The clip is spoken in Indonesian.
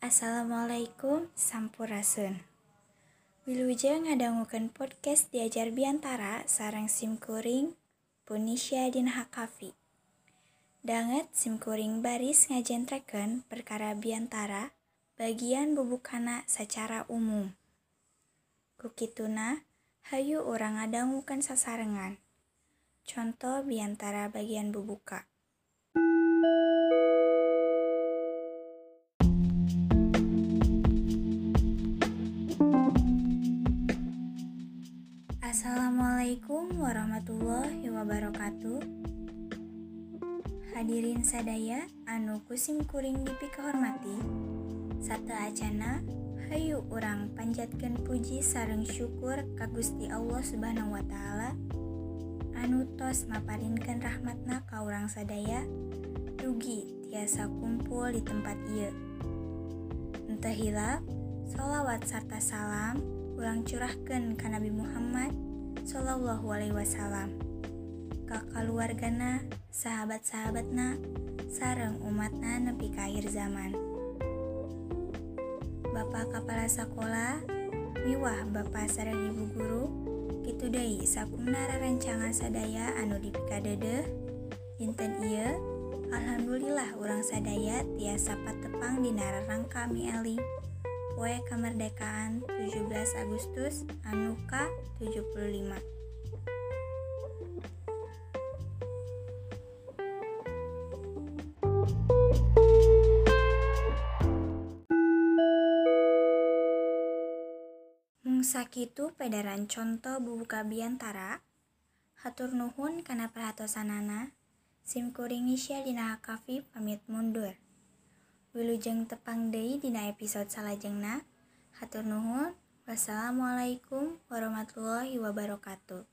Assalamualaikum Sampurasun. Wilujeng ngadangukeun podcast diajar biantara sarang simkuring Punisya Din Hakafi. Danget simkuring baris ngajentrekeun perkara biantara bagian bubukana secara umum. Kukituna hayu orang ngadangukeun sasarengan. Contoh biantara bagian bubuka Assalamualaikum warahmatullahi wabarakatuh. Hadirin sadaya anu kusim kuring dipi kehormati. Sata acana Hayu urang panjatkan puji sarang syukur ka Gusti Allah Subhanahu wa taala. Anu tos maparinkan rahmatna ka urang sadaya dugi tiasa kumpul di tempat ieu. Entah hilap, sholawat serta salam ulang curahkan ke Nabi Muhammad. Sallallahu Alaihi Wasallam. Ke keluargana sahabat-sahabatna sarang umatna nepi ka akhir zaman. Bapak Kepala Sekolah miwah Bapak sarang Ibu Guru gitu deui sakumnara rancangan sadaya anu dipikadede. Dinten iya Alhamdulillah orang sadaya tiasa patepang di rangka mieli Poe Kemerdekaan 17 Agustus Anuka 75 Mungsakitu pedaran contoh bubuka biantara Hatur nuhun karena perhatosanana Simkuring dina Hakafi pamit mundur Wilujeng tepang deui dina episode salajengna. Hatur nuhun. Wassalamualaikum warahmatullahi wabarakatuh.